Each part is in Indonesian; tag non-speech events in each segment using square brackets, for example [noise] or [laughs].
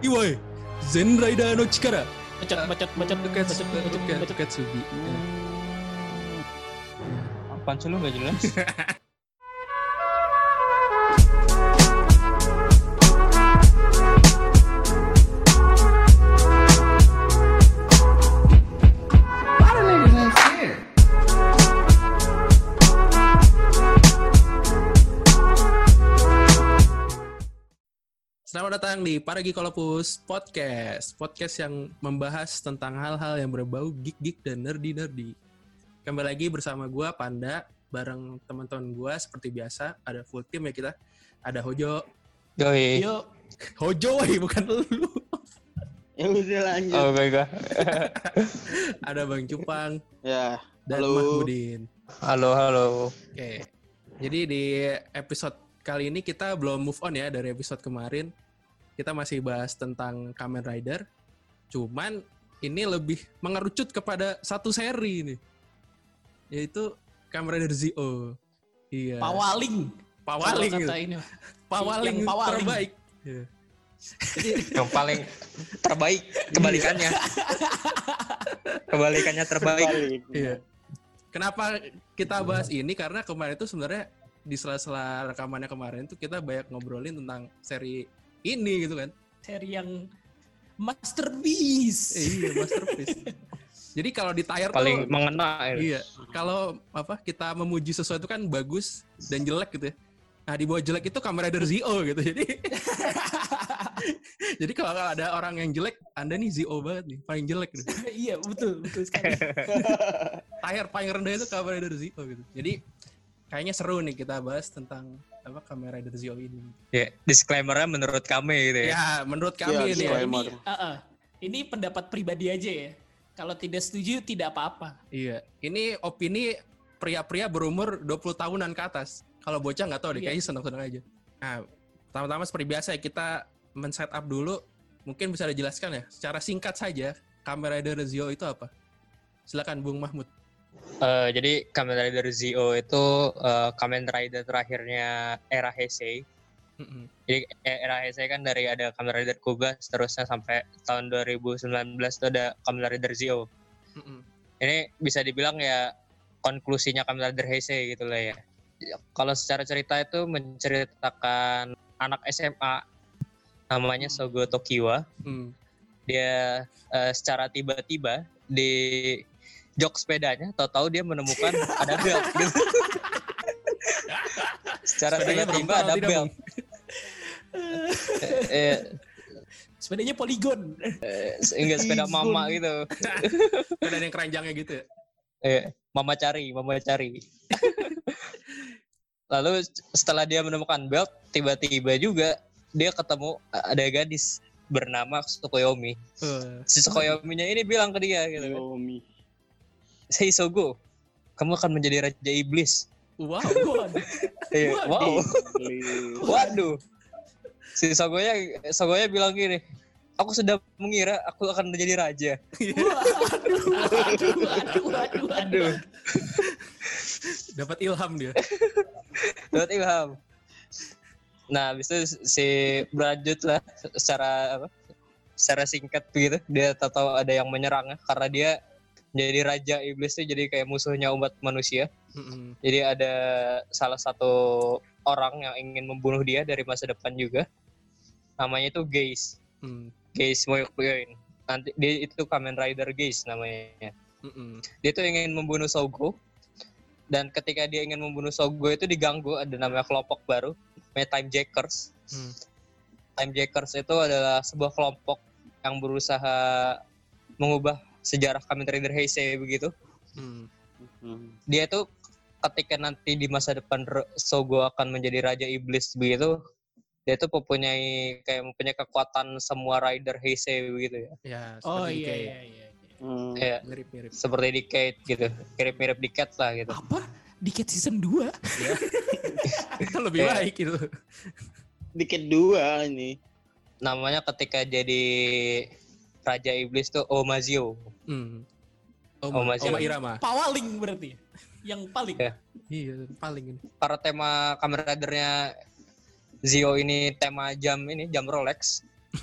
Iwai, Zen Rider no Chikara. Bacot, bacot, bacot, bacot, bacot, bacot. Katsugi. Apaan sih lu gak jelas? [laughs] Selamat datang di Paragi Kolopus Podcast. Podcast yang membahas tentang hal-hal yang berbau geek-geek dan nerdy-nerdy. Kembali lagi bersama gua Panda, bareng teman-teman gua seperti biasa. Ada full team ya kita. Ada Hojo. Yoi. Yuk, Hojo, woy, bukan lu. Ya udah lanjut. Oh my god. [laughs] Ada Bang Cupang Ya, dan Halo. Mahmudin. Halo, halo. Oke. Jadi di episode kali ini kita belum move on ya dari episode kemarin. Kita masih bahas tentang Kamen Rider. Cuman ini lebih mengerucut kepada satu seri ini. Yaitu Kamen Rider Zio. Iya. pawaling. Pawaling. Gitu. kata ini. Pawaling, Yang pawaling. terbaik. Iya. [laughs] Yang paling terbaik kebalikannya. kebalikannya terbaik. Iya. Kenapa kita bahas ini? Karena kemarin itu sebenarnya di sela-sela rekamannya kemarin tuh kita banyak ngobrolin tentang seri ini gitu kan. Seri yang masterpiece. Eh, iya, masterpiece. [laughs] Jadi kalau di tayar Paling tuh mengena ya. iya, kalau apa kita memuji sesuatu kan bagus dan jelek gitu ya. Nah, di bawah jelek itu Kamen Rider Zio gitu. Jadi [laughs] Jadi kalau ada orang yang jelek, Anda nih Zio banget nih, paling jelek gitu. [laughs] iya, betul, betul sekali. Tayar paling rendah itu Kamen Rider Zio gitu. Jadi kayaknya seru nih kita bahas tentang apa Kamen Rider Zio ini. Ya, disclaimernya menurut kami gitu ya. Ya, menurut kami Ya, ini ya. ini, uh, uh, ini pendapat pribadi aja ya. Kalau tidak setuju tidak apa-apa. Iya, ini opini pria-pria berumur 20 tahunan ke atas. Kalau bocah nggak tahu deh, Iya. kayaknya senang-senang aja. Nah, pertama-tama seperti biasa ya, kita men-setup dulu. Mungkin bisa dijelaskan ya, secara singkat saja, Kamen Rider Zio itu apa? Silakan Bung Mahmud. Eh, jadi Kamen Rider Zio itu eh, Kamen Rider terakhirnya era Heisei. Mm-mm. Jadi eh, era Heisei kan dari ada Kamen Rider Kuga, seterusnya sampai tahun 2019 itu ada Kamen Rider Zio. Mm-mm. ini bisa dibilang ya konklusinya Kamen Rider Heisei gitu lah ya. Kalau secara cerita itu menceritakan anak SMA namanya Hmm. Sogo Tokiwa. Mm. Dia eh, secara tiba-tiba di jok sepedanya, tahu-tahu dia menemukan ada belt gitu. secara tiba-tiba ada belt. Eh, eh, Sepedanya poligon. eh, enggak sepeda mama gitu. Ada yang keranjangnya gitu ya? Eh, mama cari, mama cari. Lalu setelah dia menemukan belt, tiba-tiba juga dia ketemu ada gadis bernama Tsukuyomi. Eh, Si Tsukuyomi-nya ini bilang ke dia gitu kan, Yomi. "Hey Sogo, kamu akan menjadi raja iblis." wow. Waduh. [laughs] Eh, wow. Waduh. Si Sogonya Sogonya bilang gini, "Aku sudah mengira aku akan menjadi raja." Waduh, waduh, waduh, waduh, waduh. Dapat ilham dia. Dapat ilham. Nah, habis itu si berlanjut lah secara apa? Secara singkat begitu, dia tahu ada yang menyerang karena dia jadi raja iblis itu jadi kayak musuhnya umat manusia. Mm-mm. Jadi ada salah satu orang yang ingin membunuh dia dari masa depan juga. Namanya itu Geis. Mm. Geis Moyokyoin. Nanti dia itu Kamen Rider Geis namanya. Mm-mm. Dia tuh ingin membunuh Sogo. Dan ketika dia ingin membunuh Sogo itu diganggu ada namanya kelompok baru, namanya Time Jackers. Mm. Time Jackers itu adalah sebuah kelompok yang berusaha mengubah sejarah Kamen Rider Heisei begitu. Mm. Hmm. Dia itu ketika nanti di masa depan Sogo akan menjadi raja iblis begitu, dia itu mempunyai kayak mempunyai kekuatan semua rider Heisei begitu ya. Ya, Oh seperti iya, kayak iya, iya. Hmm. Kayak mirip-mirip. seperti di Kate gitu, mirip-mirip di Cat lah gitu. Apa? Dikit season 2? Ya. itu lebih Kayak- baik gitu. Dikit dua ini. Namanya ketika jadi raja iblis tuh Omazio. Hmm. Oma Oma, Zero. Oma Irama. Pawaling berarti. Yang paling. Ya. Iya, paling ini. Karena tema Kamen Rider-nya Zio ini tema jam ini jam Rolex. [laughs]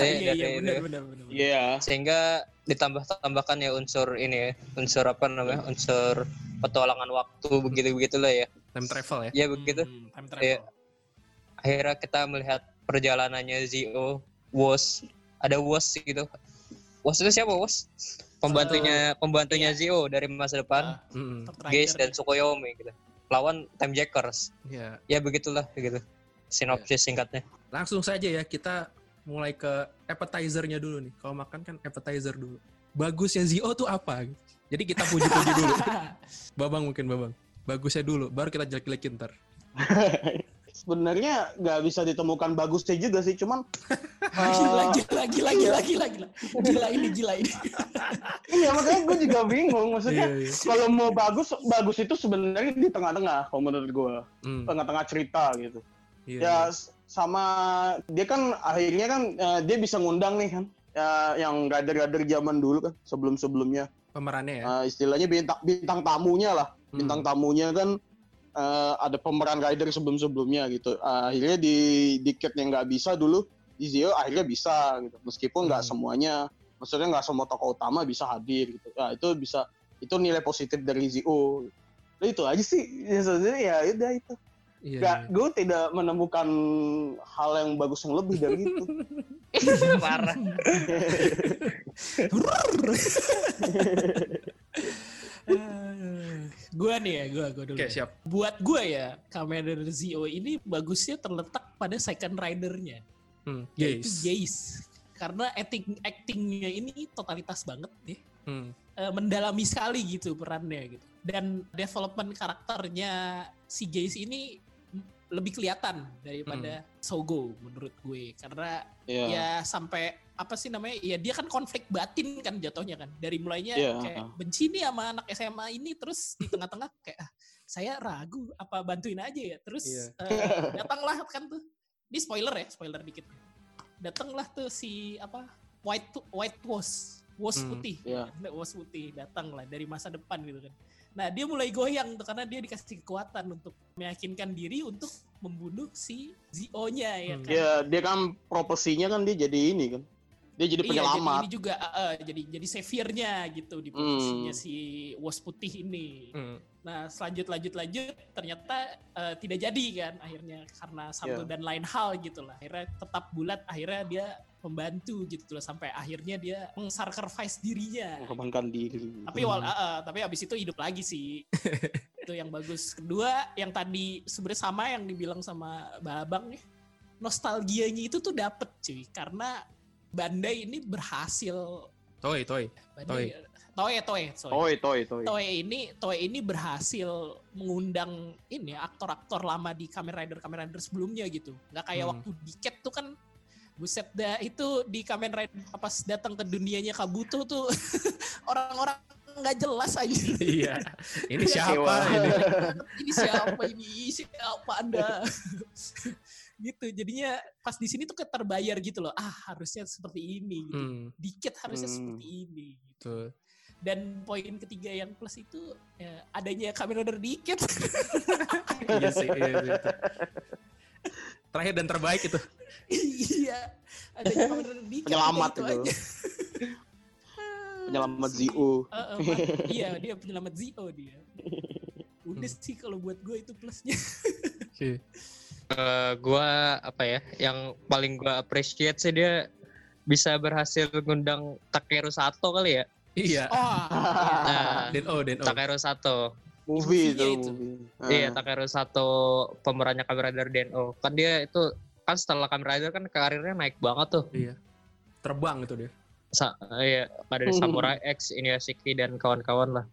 Iya, Iya iya dari benar benar benar. Iya. sehingga ditambah-tambahkan ya unsur ini ya unsur apa namanya unsur petualangan waktu begitu begitulah ya Time travel ya. ya begitu Hmm, time travel. Iya. akhirnya kita melihat perjalanannya Zio Wos ada Wos gitu Wos itu siapa Wos pembantunya pembantunya Zio dari masa depan. Third Geis Rider. dan Tsukuyomi gitu lawan Time Jackers Iya. ya begitulah gitu sinopsis singkatnya Langsung saja ya kita mulai ke appetizer-nya dulu nih. Kalau makan kan appetizer dulu. Bagusnya Zio tuh apa? Jadi kita puji-puji dulu. [laughs] Babang mungkin Babang. Bagusnya dulu, baru kita jelek-jelekin ntar. [laughs] Sebenarnya nggak bisa ditemukan bagusnya juga sih, cuman [laughs] gila, eh, gila, gila, gila, gila, gila. Gila ini, gila ini. [laughs] Iya makanya gue juga bingung. Maksudnya Iya, iya. kalau mau bagus, bagus itu sebenarnya di tengah-tengah kalau menurut gue. Hmm, Tengah-tengah cerita gitu. iya, Ya s- sama dia kan akhirnya kan eh, dia bisa ngundang nih kan. Ya, yang rider-rider zaman dulu kan sebelum-sebelumnya. Pemerannya ya. Eh, istilahnya bintang bintang tamunya lah. Hmm. Bintang tamunya kan eh, ada pemeran rider sebelum-sebelumnya gitu. Eh, akhirnya di diket yang nggak bisa dulu di Zio akhirnya bisa gitu. Meskipun nggak Hmm. semuanya, maksudnya nggak semua tokoh utama bisa hadir gitu. Nah, itu bisa itu nilai positif dari Zio. Nah, itu aja sih. Ya, sebenarnya ya udah itu. Iya, Nggak, iya. gue tidak menemukan hal yang bagus yang lebih dari itu. [laughs] parah [laughs] [laughs] gua nih ya, gua, gua dulu. Oke, ya. siap. Buat gua ya, Kamen Rider Zio ini bagusnya terletak pada second ridernya. Hmm, Yaitu Jace. Jace. Karena acting actingnya ini totalitas banget nih. Hmm, Eh, mendalami sekali gitu perannya gitu. Dan development karakternya si Jace ini lebih kelihatan daripada Sogo menurut gue. Karena Iya. ya sampai apa sih namanya ya dia kan konflik batin kan jatuhnya kan. Dari mulainya Iya. kayak benci nih sama anak SMA ini terus di tengah-tengah [laughs] kayak "Ah, saya ragu apa bantuin aja ya? Terus Iya. eh, datanglah kan tuh. Ini spoiler ya spoiler dikit. Datanglah tuh si apa white white was was Hmm, putih. Iya. ya, was putih datanglah dari masa depan gitu kan nah dia mulai goyang tuh karena dia dikasih kekuatan untuk meyakinkan diri untuk membunuh si Zio-nya ya Hmm. kan Ya, dia kan profesinya kan dia jadi ini kan. Dia jadi Iya, penyelamat. jadi ini juga eh, jadi jadi saviornya gitu di posisinya Hmm. si Was Putih ini. hmm. Nah, selanjut lanjut lanjut ternyata eh, tidak jadi kan akhirnya karena satu Iya. dan lain hal gitu lah. Akhirnya tetap bulat, akhirnya dia membantu gitu loh sampai akhirnya dia mengsacrifice dirinya. mengorbankan diri. Tapi wal, eh, eh, tapi abis itu hidup lagi sih. [laughs] itu yang bagus. Kedua, yang tadi sebenarnya sama yang dibilang sama Babang nih. Nostalgianya itu tuh dapet cuy karena Bandai ini berhasil Toy, toy. Bandai, Toei, sorry. Toy, toy, toy. Toei ini Toei ini berhasil mengundang ini aktor-aktor lama di Kamen Rider Kamen Rider sebelumnya gitu. Nggak kayak Hmm. waktu di Cat tuh kan buset dah itu di Kamen Rider pas datang ke dunianya Kabuto tuh [laughs] orang-orang nggak jelas aja. [laughs] Iya. Ini siapa ini? [laughs] ini siapa ini? Siapa Anda? Gitu. Jadinya pas di sini tuh kayak terbayar gitu loh. Ah, harusnya seperti ini gitu. Hmm, Di Cat harusnya Hmm. seperti ini gitu. betul. Dan poin ketiga yang plus itu ya, adanya Kamen Rider dikit. [laughs] Iya sih, iya sih. itu. Terakhir dan terbaik itu. iya, adanya Kamen Rider dikit. Penyelamat itu. aja. [laughs] Penyelamat Zio. Eh, man- iya, dia penyelamat Zio dia. [laughs] Udah Hmm. sih kalau buat gue itu plusnya. Oke. Eh, gua apa ya yang paling gua appreciate sih dia bisa berhasil ngundang Takeru Sato kali ya Iya. Oh, Nah, Den O, Den O. Takeru Sato Movie itu. itu. movie. iya Ah. Takeru Sato pemerannya Kamen Rider Den-O kan dia itu kan setelah Kamen Rider kan karirnya naik banget tuh Iya. Terbang itu dia. Sa iya ada di Samurai X, Inuyashiki dan kawan-kawan lah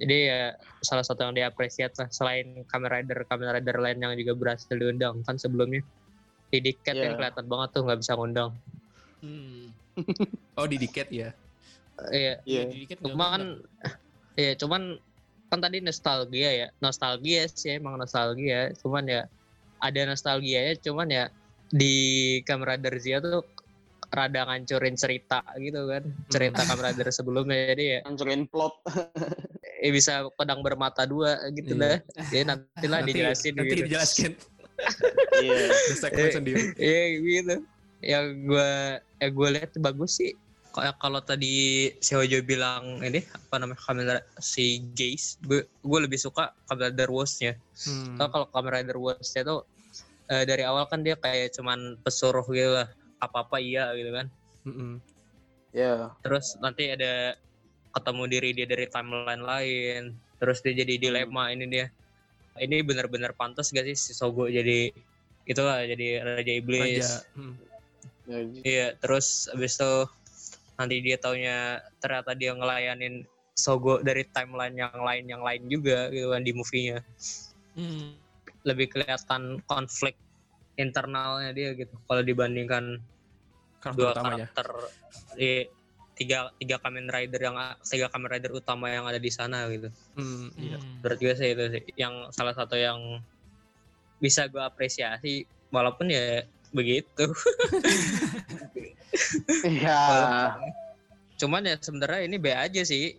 jadi ya salah satu yang diapresiat lah selain Kamen Rider Kamen Rider lain yang juga berhasil diundang kan sebelumnya Didi Cat Iya. yang kelihatan banget tuh nggak bisa ngundang hmm. Oh, di Diket ya. iya Iya. dikit nggak cuman [laughs] iya cuman kan tadi nostalgia ya nostalgia sih emang nostalgia cuman ya ada nostalgia ya cuman ya di Kamen Rider Zia tuh rada ngancurin cerita gitu kan cerita Kamen Rider sebelumnya jadi ya Hancurin plot. [laughs] eh, bisa pedang bermata dua gitu Iya. dah jadi nantilah Nanti, dijelasin nanti gitu dijelaskan [laughs] Iya. segment Eh. sendiri. iya gitu yang gue ya gue lihat bagus sih kayak kalau tadi si Hojo bilang ini apa namanya kamera si Gaze gue gue lebih suka Kamen Rider Wars-nya Hmm. Soalnya kalau Kamen Rider Wars-nya tuh eh, dari awal kan dia kayak cuman pesuruh gitu lah apa apa iya gitu kan Mm-mm. Ya. terus nanti ada ketemu diri dia dari timeline lain terus dia jadi dilema ini dia ini benar-benar pantas gak sih si Sogo jadi itulah jadi raja iblis Raja. Hmm. Ya, iya terus abis itu nanti dia taunya ternyata dia ngelayanin Sogo dari timeline yang lain yang lain juga gitu kan di movie-nya Hmm. lebih kelihatan konflik internalnya dia gitu kalau dibandingkan Karakter dua utamanya. karakter di tiga tiga Kamen Rider yang tiga Kamen Rider utama yang ada di sana gitu. Hmm, iya. Menurut gue sih itu sih yang salah satu yang bisa gue apresiasi walaupun ya begitu. [laughs] Iya. Cuman ya sebenarnya ini B aja sih.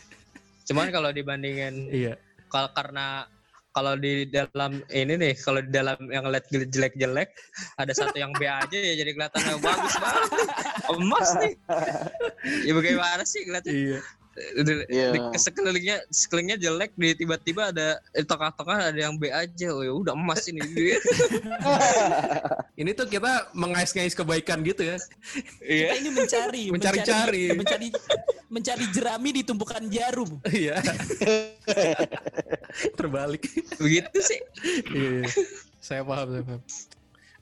[laughs] Cuman kalau dibandingin Iya. kalau karena kalau di dalam ini nih kalau di dalam yang lihat jelek-jelek ada satu yang B aja ya jadi kelihatan yang bagus banget. Emas nih. [laughs] Ya bagaimana sih kelihatan Iya. Di, Iya. di sekelilingnya sekelilingnya jelek di tiba-tiba ada di tengah-tengah ada yang B aja oh ya udah emas ini [laughs] Ini tuh kita mengais-ngais kebaikan gitu ya. iya Kita ini mencari, [laughs] Mencari-cari. mencari, mencari jerami di tumpukan jarum. [laughs] Iya. Terbalik. begitu sih Iya, iya. Saya paham, saya paham.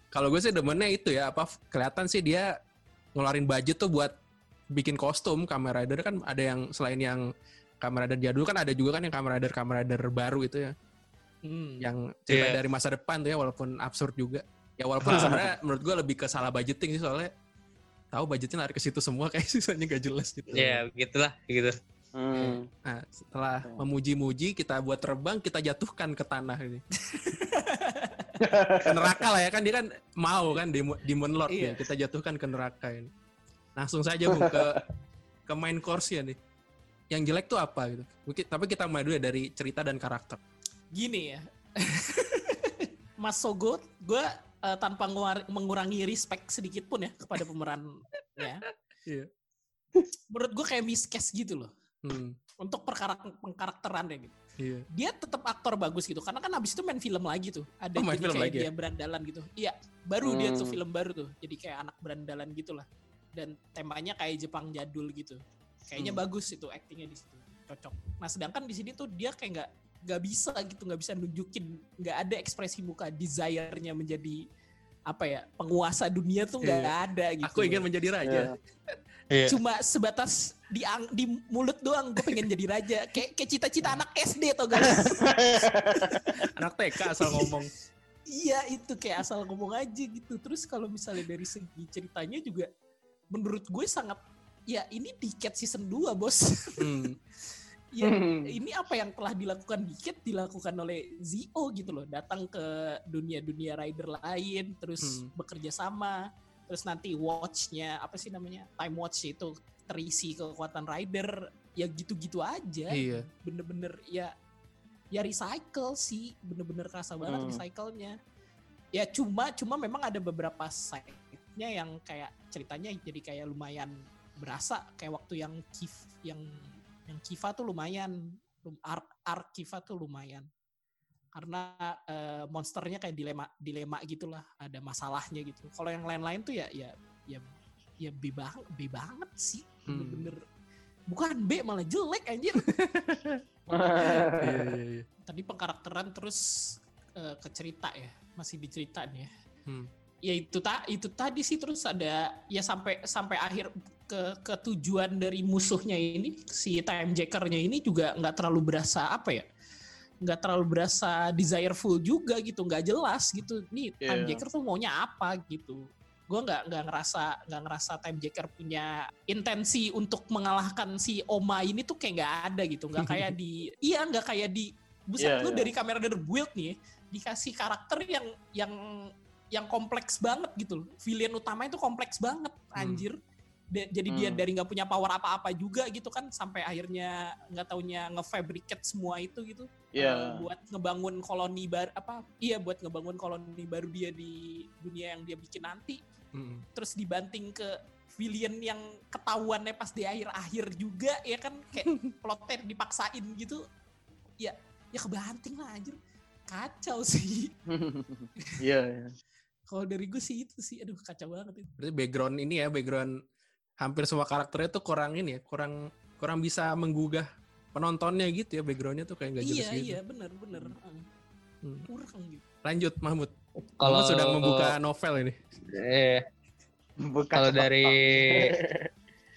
Kalau gue sih demennya itu ya, apa kelihatan sih dia ngeluarin budget tuh buat bikin kostum Kamen Rider kan ada yang selain yang Kamen Rider jadul kan ada juga kan yang Kamen Rider Kamen Rider baru itu ya, Hmm. yang cerita Iya. dari masa depan tuh ya walaupun absurd juga. Ya walaupun sebenarnya menurut gue lebih ke salah budgeting sih soalnya tahu budgetnya lari ke situ semua kayak sisanya gak jelas gitu. ya begitulah gitu Hmm. Nah, setelah memuji-muji kita buat terbang, kita jatuhkan ke tanah ini. [laughs] ke neraka lah ya kan dia kan mau kan Demon, Demon Lord Iya. ya, kita jatuhkan ke neraka ini. Langsung saja Bu ke ke main course ya nih. Yang jelek tuh apa gitu. Mungkin tapi kita mulai dulu ya dari cerita dan karakter. Gini ya. [laughs] Mas Sogo, gue tanpa nguar- mengurangi respect sedikit pun ya kepada pemerannya. Iya. Menurut gue kayak miscast gitu loh. Hmm, Untuk perkara pengkarakterannya gitu. iya. Dia tetap aktor bagus gitu. Karena kan abis itu main film lagi tuh. Ada Oh, main jadi film kayak lagi ya? dia berandalan gitu. Iya, baru dia tuh Hmm. film baru tuh. Jadi kayak anak berandalan gitu lah. Dan temanya kayak Jepang jadul gitu. Kayaknya Hmm. bagus itu aktingnya di situ. Cocok. Nah, sedangkan di sini tuh dia kayak nggak nggak bisa gitu, nggak bisa nunjukin, nggak ada ekspresi muka desire-nya menjadi apa ya penguasa dunia tuh nggak Iya. ada gitu. Aku ingin menjadi raja. Iya. [laughs] iya cuma sebatas di ang- di mulut doang gue pengen jadi raja kayak kayak cita-cita anak SD tau gak [laughs] Anak TK asal ngomong. iya itu kayak asal ngomong aja gitu terus kalau misalnya dari segi ceritanya juga menurut gue sangat ya ini tiket season 2 bos Hmm, [laughs] ya Hmm. ini apa yang telah dilakukan Diket dilakukan oleh Zio gitu loh datang ke dunia-dunia rider lain terus Hmm. bekerja sama terus nanti watchnya apa sih namanya time watch itu terisi kekuatan rider ya gitu-gitu aja iya. bener-bener ya ya recycle sih bener-bener kerasa banget Hmm. recycle-nya ya cuma cuma memang ada beberapa side-nya yang kayak ceritanya jadi kayak lumayan berasa kayak waktu yang Kif yang yang Kiva tuh lumayan Lum- arc arc Kiva tuh lumayan karena eh, monsternya kayak dilema dilema gitulah ada masalahnya gitu kalau yang lain-lain tuh ya ya ya ya B banget B banget sih Hmm. bener-bener bukan B malah jelek anjir [laughs] Iya, iya, iya. tadi pengkarakteran terus eh, ke cerita ya masih di cerita nih ya Hmm. Ya itu tak itu tadi sih terus ada ya sampai sampai akhir ke ke tujuan dari musuhnya ini si time jackernya ini juga nggak terlalu berasa apa ya nggak terlalu berasa desireful juga gitu nggak jelas gitu nih time Iya. jacker tuh maunya apa gitu gue nggak nggak ngerasa nggak ngerasa time jacker punya intensi untuk mengalahkan si Oma ini tuh kayak nggak ada gitu nggak [laughs] kayak di iya nggak kayak di buset Iya, lu iya. dari kamera dari build nih dikasih karakter yang yang yang kompleks banget gitu loh. Villain utamanya itu kompleks banget, anjir. Da- jadi dia Hmm. dari nggak punya power apa-apa juga gitu kan sampai akhirnya nggak taunya ngefabricate semua itu gitu Eh, Iya. buat ngebangun koloni baru apa iya buat ngebangun koloni baru dia di dunia yang dia bikin nanti Mm. terus dibanting ke villain yang ketahuannya pas di akhir-akhir juga ya kan kayak [laughs] plotnya dipaksain gitu ya ya kebanting lah anjir kacau sih [laughs] Iya. iya. kalau dari gue sih itu sih aduh kacau banget itu Berarti background ini ya, background hampir semua karakternya tuh kurang ini ya, kurang kurang bisa menggugah penontonnya gitu ya, backgroundnya tuh kayak nggak jelas iya gitu. iya bener bener Hmm. kurang gitu Lanjut Mahmud. Kalau Mahmud sudah membuka novel ini. eh, kalau dari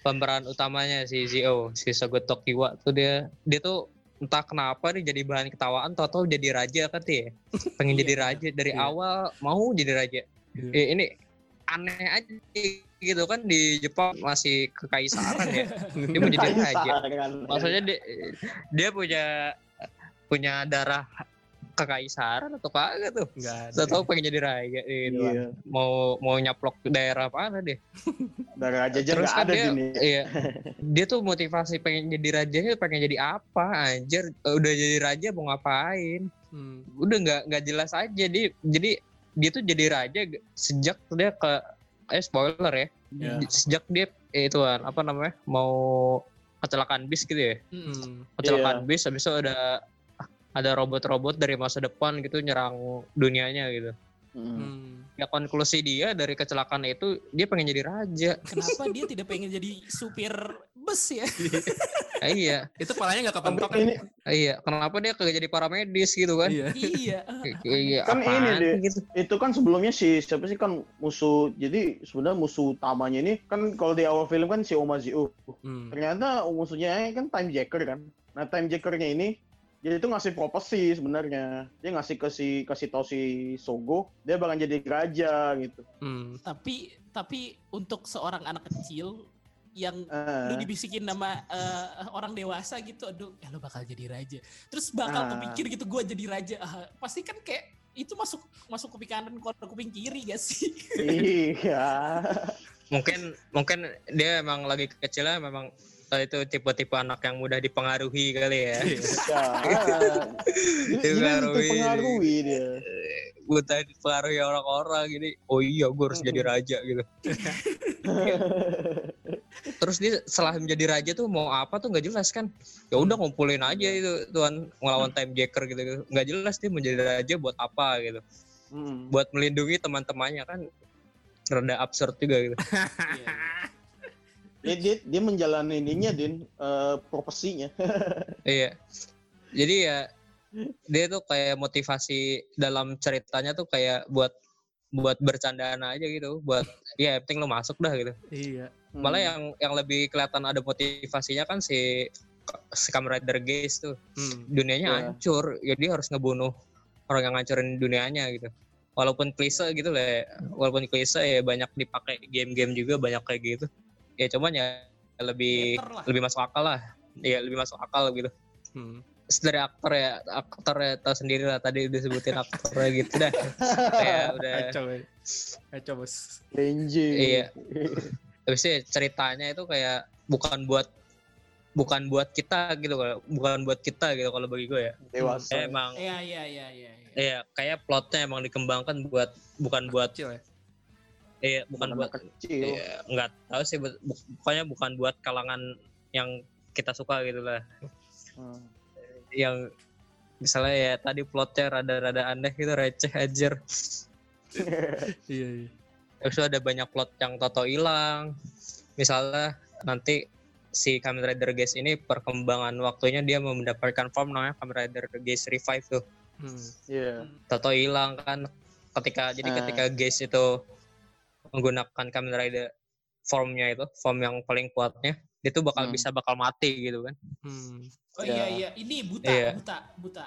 pemeran utamanya si Zio, si Sogo Tokiwa tuh dia dia tuh entah kenapa nih jadi bahan ketawaan tau-tau jadi raja kan ya. [laughs] Pengen Iya, jadi benar. raja dari Iya. awal mau jadi raja. Iya. Eh, ini aneh aja gitu kan di Jepang masih kekaisaran ya. [laughs] Dia mau jadi raja. Kaisaran. Maksudnya dia, dia punya punya darah kekaisaran atau kagak tuh? Enggak ada. Tahu pengen jadi raja gitu. Iya. Mau mau nyaplok daerah mana deh. Dari raja aja Terus nggak kan ada dia, di ini. iya, dia tuh motivasi pengen jadi rajanya pengen jadi apa anjir udah jadi raja mau ngapain Hmm. udah nggak nggak jelas aja dia jadi dia tuh jadi raja sejak dia ke eh spoiler ya. Di- sejak dia eh, ituan apa namanya mau kecelakaan bis gitu ya Mm. Hmm. kecelakaan bis habis itu ada ada robot-robot dari masa depan gitu nyerang dunianya gitu Hmm. Hmm. ya konklusi dia dari kecelakaan itu dia pengen jadi raja kenapa dia tidak pengen jadi supir bus ya [laughs] iya Itu palanya nggak kepentok Tapi ini iya kenapa dia kagak jadi paramedis gitu kan Iya. iya [laughs] Iya, Kan ini deh. gitu. itu kan sebelumnya si siapa sih kan musuh jadi sebenarnya musuh utamanya ini kan kalau di awal film kan si Omaziu Hmm. ternyata musuhnya kan time jacker kan nah time jackernya ini dia itu ngasih prophecy sebenarnya dia ngasih ke si kasih tahu si Sogo dia bakal jadi raja gitu Hmm. tapi tapi untuk seorang anak kecil yang Ah. lu dibisikin nama eh, orang dewasa gitu aduh ya lu bakal jadi raja terus bakal Ah. kepikir gitu gua jadi raja Ah, pasti kan kayak itu masuk masuk kuping kanan keluar kuping kiri gak sih iya Mungkin mungkin dia emang lagi kecilnya memang eh, itu tipe-tipe anak yang mudah dipengaruhi kali ya. Iya. [laughs] ya Dipengaruhi. dipengaruhi dia Mudah dipengaruhi orang-orang gini. Oh iya, gue harus jadi raja gitu. [laughs] Terus dia setelah menjadi raja tuh mau apa tuh nggak jelas kan? Ya udah ngumpulin aja itu tuan ngelawan time jacker gitu, gitu. Nggak jelas dia menjadi raja buat apa gitu. Buat melindungi teman-temannya kan rada absurd juga gitu. [laughs] Dia, dia, dia menjalani ininya din eh, profesinya [laughs] Iya. Jadi ya dia tuh kayak motivasi dalam ceritanya tuh kayak buat buat bercandaan aja gitu, buat ya penting lo masuk dah gitu. Iya. Malah yang yang lebih kelihatan ada motivasinya kan si si Rider Geist tuh Hmm. dunianya Iya. hancur, ya dia harus ngebunuh orang yang ngancurin dunianya gitu. Walaupun klise gitu lah, ya. walaupun klise ya banyak dipakai game-game juga banyak kayak gitu. Ya cuman ya lebih lebih masuk akal lah. Iya lebih masuk akal gitu Hmm. Terus dari aktor ya aktor ya tahu sendiri lah tadi disebutin aktornya gitu dah kayak [laughs] udah ya. Kacau bos. Lenji Iya. itu ya ceritanya itu kayak bukan buat bukan buat kita gitu kalau bukan buat kita gitu kalau bagi gue ya dewasa emang iya iya iya iya iya. iya kayak plotnya emang dikembangkan buat bukan buat Kecil ya. Iya bukan buat kecil iya, nggak tahu sih bu- pokoknya bukan buat kalangan yang kita suka gitu lah Hmm. yang misalnya ya tadi plotnya rada-rada aneh gitu receh aja [laughs] Iya, iya. Terus ada banyak plot yang Toto hilang. Misalnya nanti si Kamen Rider Geist ini perkembangan waktunya dia mau mendapatkan form namanya Kamen Rider Geist Revive tuh. Hmm. Iya. Toto hilang kan ketika jadi Ah. ketika Geist itu menggunakan Kamen Rider formnya itu, form yang paling kuatnya, dia tuh bakal Hmm. bisa bakal mati gitu kan. Hmm. oh Iya. iya iya ini buta Iya. buta buta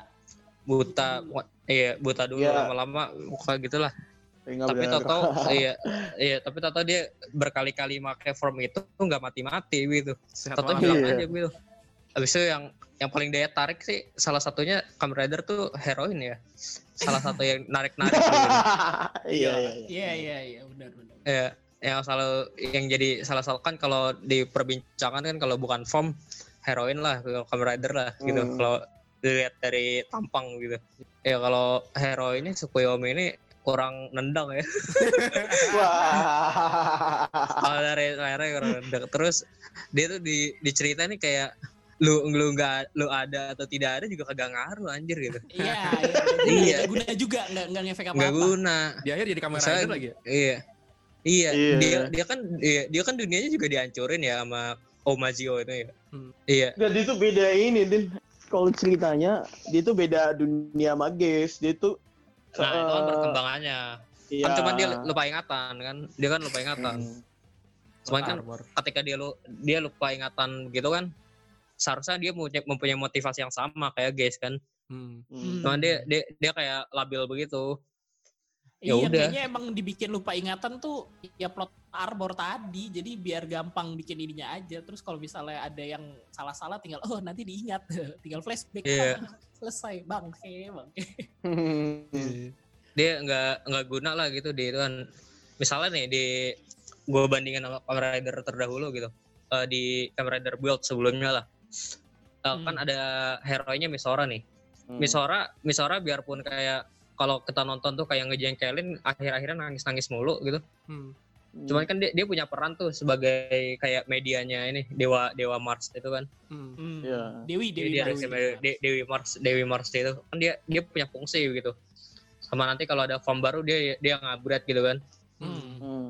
Buta, wa- iya buta dulu Iya. lama-lama muka gitulah. Tinggal tapi. Toto iya iya tapi Toto dia berkali-kali pakai form itu tuh nggak mati-mati gitu. Walafiat. hilang Iya. aja gitu. Habis itu yang yang paling daya tarik sih salah satunya Kamen Rider tuh heroin ya. Salah satu yang narik-narik [laughs] iya iya iya. iya iya iya benar benar Ya, yang selalu yang jadi salah satu kan kalau di perbincangan kan kalau bukan form heroin lah kalau Kamen Rider lah gitu. Hmm. Kalau dilihat dari tampang gitu. Ya kalau hero ini Tsukuyomi ini kurang nendang ya. [laughs] Wah. Kalau dari trailernya kurang nendang. Terus dia tuh di diceritain nih kayak lu lu nggak lu ada atau tidak ada juga kagak ngaruh anjir gitu. [laughs] Iya, iya. [laughs] Iya. Guna juga, nggak nggak ngefek Nggak apa-apa. guna. Di akhir jadi kamera Misalnya- rider lagi ya? Iya. Iya, Iya. dia dia kan dia, dia kan dunianya juga dihancurin ya sama Omazio itu ya. Hmm. Iya. Nggak, dia tuh beda ini, Din. Kalau ceritanya, dia tuh beda dunia sama Ges. Dia tuh Nah, itu kan eh, perkembangannya. Iya. Kan cuma dia lupa ingatan kan. Dia kan lupa ingatan. Hmm. Cuman kan ketika dia lu dia lupa ingatan gitu kan seharusnya dia mempunyai, mempunyai motivasi yang sama kayak guys kan. Hmm. Hmm. Cuman dia dia dia kayak labil begitu. Ya Iya, udah. kayaknya emang dibikin lupa ingatan tuh ya plot arbor tadi. Jadi biar gampang bikin ininya aja. Terus kalau misalnya ada yang salah-salah tinggal oh nanti diingat. [laughs] tinggal flashback. Iya. Ah, [laughs] selesai. Bang, bang. Hmm. [laughs] Dia nggak nggak guna lah gitu dia itu kan. Misalnya nih di gue bandingin sama Kamen Rider terdahulu gitu. Eh, di Kamen Rider Build sebelumnya lah. Eh, Hmm. Kan ada hero-nya Misora nih. Misora, Misora biarpun kayak kalau kita nonton tuh kayak ngejengkelin akhir-akhirnya nangis-nangis mulu gitu. Hmm. Cuman kan dia, dia punya peran tuh sebagai kayak medianya ini Dewa Dewa Mars itu kan. Hmm. Hmm. Iya. Dewi, Dia, Dewi, dia Dewi. Dewi, De- Dewi Mars Dewi Mars itu kan dia dia punya fungsi gitu. Sama nanti kalau ada form baru dia dia ngabret gitu kan. Hmm. Hmm.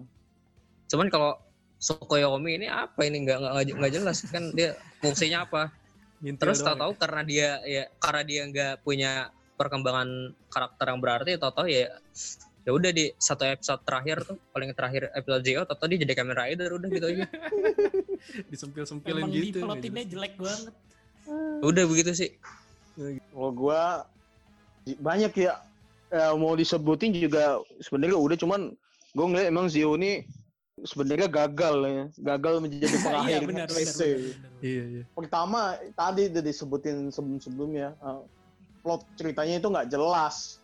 Cuman kalau Sukoyomi ini apa ini nggak nggak nggak jelas kan dia fungsinya apa. Ngintil Terus doang ya? tahu-tahu karena dia ya karena dia nggak punya perkembangan karakter yang berarti tahu-tahu ya ya udah di satu episode terakhir tuh paling terakhir episode Zio tahu dia jadi kamera rider udah gitu aja. [laughs] Disempil-sempilin Emang gitu. diplotinnya jelek banget. Udah begitu sih. Kalau gua di- banyak ya eh, mau disebutin juga sebenarnya udah cuman gua ngeliat emang Zio ini sebenarnya gagal ya, gagal menjadi [laughs] Iya pengakhir benar benar. SC. benar, benar. Iya, iya. Pertama tadi udah disebutin sebelum-sebelumnya eh, plot ceritanya itu nggak jelas.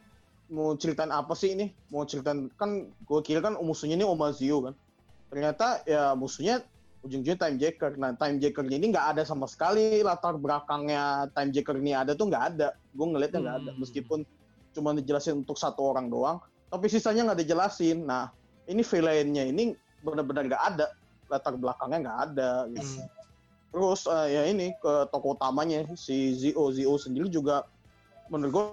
Mau ceritain apa sih ini? Mau ceritain kan gua kira kan musuhnya ini Oma Zio kan. Ternyata ya musuhnya ujung-ujungnya Time Jacker. Nah, Time Jacker ini nggak ada sama sekali latar belakangnya Time Jacker ini ada tuh nggak ada. Gue ngeliatnya nggak ada. Hmm. Meskipun cuma dijelasin untuk satu orang doang, tapi sisanya nggak dijelasin. Nah, ini villainnya ini benar-benar nggak ada. Latar belakangnya nggak ada. Gitu. Hmm. Terus eh, ya ini ke tokoh utamanya si Zio Zio sendiri juga menurut gue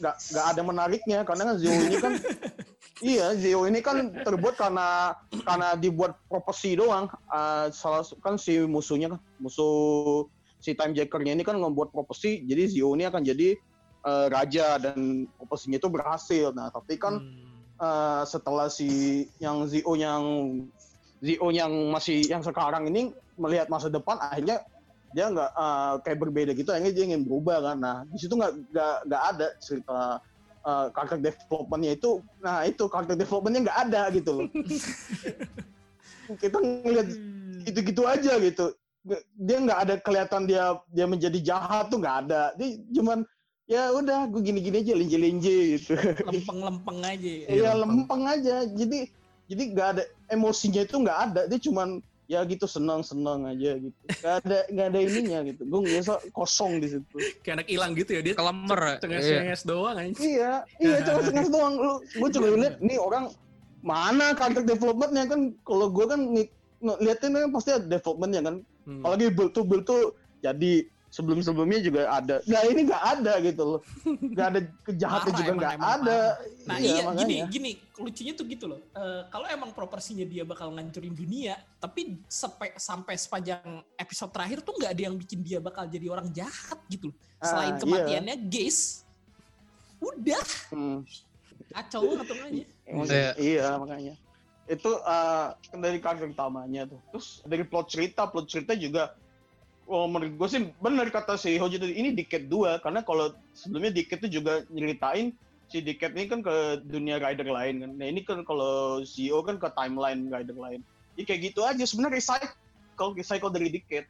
nggak nggak ada menariknya karena kan Zio ini kan [laughs] iya Zio ini kan terbuat karena karena dibuat propesi doang Eh, salah kan si musuhnya kan musuh si Time Jackernya ini kan membuat propesi jadi Zio ini akan jadi eh, raja dan propesinya itu berhasil nah tapi kan Hmm. Eh, setelah si yang Zio yang Zio yang masih yang sekarang ini melihat masa depan akhirnya dia nggak eh, kayak berbeda gitu. Akhirnya dia ingin berubah kan. Nah di situ nggak nggak nggak ada cerita eh, karakter developmentnya itu. Nah itu karakter developmentnya nggak ada gitu loh. [laughs] Kita ngeliat gitu-gitu aja gitu. Nggak- dia nggak ada kelihatan dia dia menjadi jahat tuh nggak ada. Dia cuman ya udah gue gini-gini aja linje-linje gitu Lempeng-lempeng aja. [laughs] Iya lempeng. lempeng aja. Jadi jadi nggak ada emosinya itu nggak ada. Dia cuman ya gitu senang senang aja gitu. Gak ada nggak ada ininya gitu. Gue ngerasa kosong di situ. Kayak anak hilang gitu ya dia. Kelemer. Iya. Cenges-cenges doang anjing. Iya iya cuma setengah doang. Lu gue coba lihat nih orang mana karakter developmentnya kan. Kalau gue kan ngeliatin kan pasti ada developmentnya kan. Hmm. Apalagi build tuh build tuh jadi sebelum sebelumnya juga ada. Nah ini nggak ada gitu loh. Nggak ada kejahatan juga emang- nggak emang ada. Nah iya, makanya. gini gini lucunya tuh gitu loh. Eh, kalau emang proporsinya dia bakal ngancurin dunia, tapi sampai sampai sepanjang episode terakhir tuh nggak ada yang bikin dia bakal jadi orang jahat gitu loh. Selain Ah, kematiannya guys, udah Hmm. kacau banget. Emang- Iya. iya makanya itu eh, kan dari karakter utamanya tuh terus dari plot cerita plot cerita juga oh, menurut gue sih benar kata si Hoji tadi ini Decade 2 karena kalau sebelumnya Decade itu juga nyeritain si Decade ini kan ke dunia rider lain kan. Nah ini kan kalau CEO kan ke timeline rider lain. Ya kayak gitu aja. Sebenarnya recycle recycle dari Decade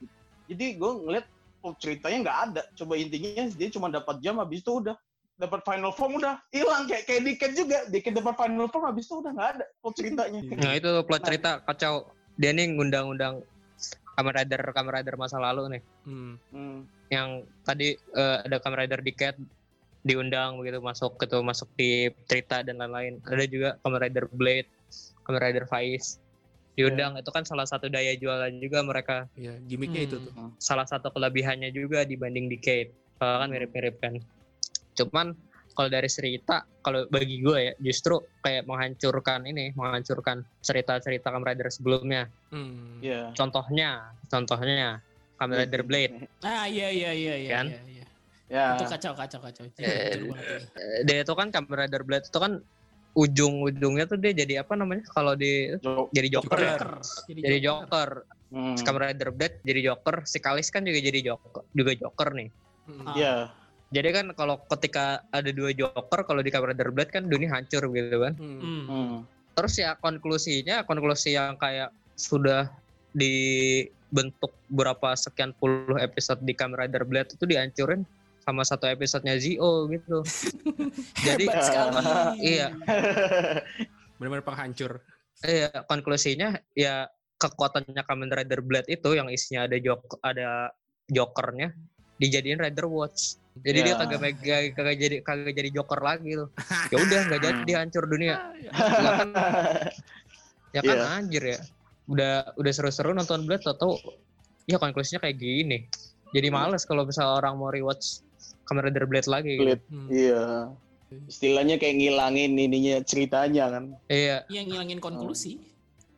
jadi gue ngeliat plot ceritanya nggak ada. Coba intinya dia cuma dapat jam habis itu udah dapat final form udah hilang. Kayak kayak Diket juga. Diket dapat final form habis itu udah nggak ada plot ceritanya. Nah itu plot cerita kacau. Dia nih ngundang-undang Kamen Rider Kamen Rider masa lalu nih. Hmm. hmm. Yang tadi eh, ada Kamen Rider Decade diundang begitu masuk gitu masuk di cerita dan lain-lain ada juga Kamen Rider Blade Kamen Rider Faiz diundang itu kan salah satu daya jualan juga mereka Iya, gimmicknya itu Hmm. tuh. salah satu kelebihannya juga dibanding Decade Soalnya kan mirip-mirip kan cuman kalau dari cerita kalau bagi gue ya justru kayak menghancurkan ini menghancurkan cerita-cerita Kamen Rider sebelumnya Hmm. Iya. contohnya contohnya Kamen Rider Blade Ah iya iya iya iya. Kan? iya, iya. Ya. Itu kacau kacau kacau. Eh. Eh, dia itu kan Kamen Rider Blade itu kan ujung-ujungnya tuh dia jadi apa namanya kalau di Jo- jadi Joker ya Joker. jadi Joker Hmm. Kamen Rider Blade jadi Joker si Kalis kan juga jadi Joker juga Joker nih Hmm. Ah. Jadi kan kalau ketika ada dua Joker kalau di Kamen Rider Blade kan dunia hancur gitu kan Hmm. Hmm. Terus ya konklusinya konklusi yang kayak sudah dibentuk berapa sekian puluh episode di Kamen Rider Blade itu dihancurin sama satu episodenya Zio gitu [laughs] jadi Hebat sekali. iya Benar-benar penghancur. Iya, konklusinya ya kekuatannya Kamen Rider Blade itu yang isinya ada jok ada jokernya dijadiin Rider Watch. Jadi dia Ya. kagak mega kagak jadi kagak jadi joker lagi tuh. [laughs] Ya udah nggak jadi Hmm. dia hancur dunia. Ya kan, ya kan Iya. anjir ya. Udah udah seru-seru nonton Blade atau ya konklusinya kayak gini. Jadi males kalau misalnya orang mau rewatch Kamen Rider Blade lagi. gitu. Blade. Hmm. Iya. Istilahnya kayak ngilangin ininya ceritanya kan. Iya, Yang ngilangin konklusi.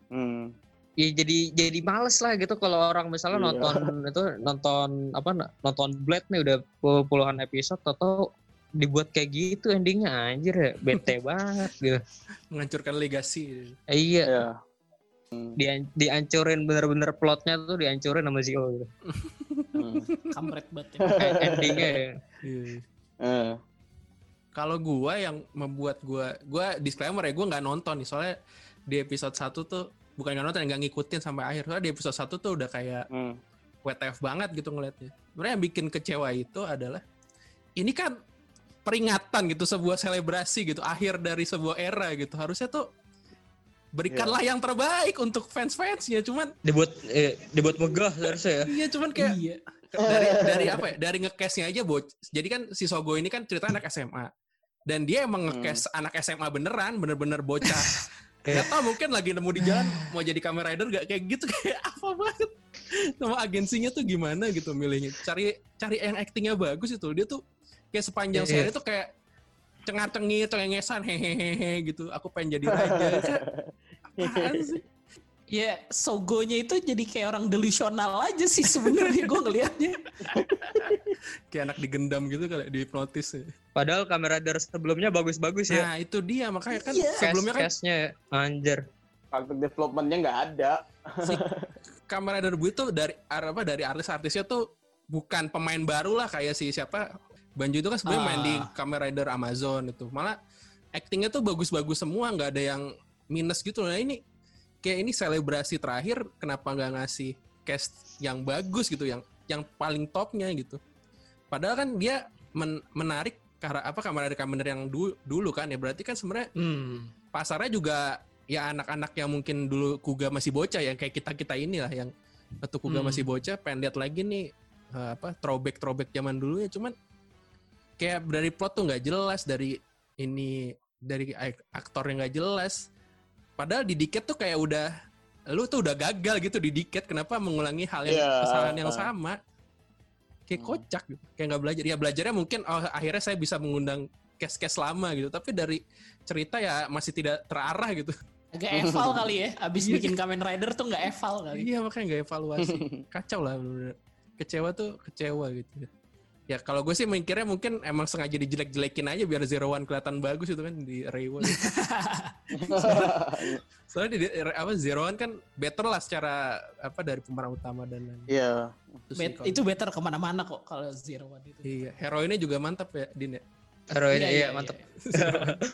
Hmm. Ya jadi jadi males lah gitu kalau orang misalnya Iya. nonton [laughs] itu nonton apa nonton Blade nih udah puluh- puluhan episode atau dibuat kayak gitu endingnya anjir ya bete [laughs] banget gitu Menghancurkan legasi. Eh, iya Iya. Hmm. di dihancurin bener-bener plotnya tuh dihancurin sama Zio gitu. Hmm. Kampret banget ya. Eh, endingnya ya. Iya. Eh. Kalau gua yang membuat gua gua disclaimer ya gua nggak nonton nih soalnya di episode 1 tuh bukan nggak nonton nggak ngikutin sampai akhir soalnya di episode 1 tuh udah kayak Hmm. WTF banget gitu ngeliatnya. Sebenarnya yang bikin kecewa itu adalah ini kan peringatan gitu sebuah selebrasi gitu akhir dari sebuah era gitu harusnya tuh berikanlah yang terbaik untuk fans-fansnya cuman dibuat eh, dibuat megah harusnya ya iya cuman kayak Iya. dari dari apa ya dari ngecase-nya aja boc jadi kan si Sogo ini kan cerita anak SMA dan dia emang ngecase anak SMA beneran bener-bener bocah [laughs] Gak tau mungkin lagi nemu di jalan mau jadi Kamen Rider gak kayak gitu [laughs] kayak apa banget. Sama agensinya tuh gimana gitu milihnya. Cari cari yang actingnya bagus itu dia tuh kayak sepanjang Iya. seri tuh kayak cengar-cengir cengengesan hehehe gitu. Aku pengen jadi raja [laughs] Kayak, apaan sih Ya Sogonya itu jadi kayak orang delusional aja sih sebenarnya gue ngelihatnya. [laughs] kayak anak digendam gitu kali dihipnotis ya. padahal Kamen Rider sebelumnya bagus-bagus ya nah itu dia makanya kan Iya. sebelumnya kan cast-castnya ya. anjir Karakter developmentnya nggak ada. si Kamen Rider Blue itu dari apa dari artis-artisnya tuh bukan pemain baru lah kayak si siapa Banjo itu kan sebenarnya main di Ah. Kamen Rider Amazon itu malah actingnya tuh bagus-bagus semua nggak ada yang minus gitu nah ini kayak ini selebrasi terakhir kenapa nggak ngasih cast yang bagus gitu yang yang paling topnya gitu padahal kan dia men- menarik karena apa Rider Kamen Rider yang du- dulu kan ya berarti kan sebenarnya Hmm. pasarnya juga ya anak-anak yang mungkin dulu Kuga masih bocah yang kayak kita kita inilah yang waktu Kuga Hmm. masih bocah pengen lihat lagi nih eh, apa throwback throwback zaman dulu ya cuman kayak dari plot tuh nggak jelas dari ini dari ak- aktor yang nggak jelas padahal di Diket tuh kayak udah lu tuh udah gagal gitu di Diket kenapa mengulangi hal yang Iya, kesalahan yang uh. sama kayak Hmm. kocak gitu kayak nggak belajar ya belajarnya mungkin oh, akhirnya saya bisa mengundang case-case lama gitu tapi dari cerita ya masih tidak terarah gitu Agak eval kali ya. Abis bikin Kamen Rider tuh nggak eval kali. iya makanya nggak evaluasi [laughs] kacau lah bener-bener. kecewa tuh kecewa gitu ya kalau gue sih mikirnya mungkin emang sengaja dijelek-jelekin aja biar Zero One kelihatan bagus itu kan di Reiwa [laughs] soalnya di, di- apa Zero One kan better lah secara apa dari pemeran utama dan lain Iya. Itu sih Bet- itu better ke mana-mana kok kalau Zero One itu. iya heroinnya juga mantap ya Din ya? Hero ini iya, mantap.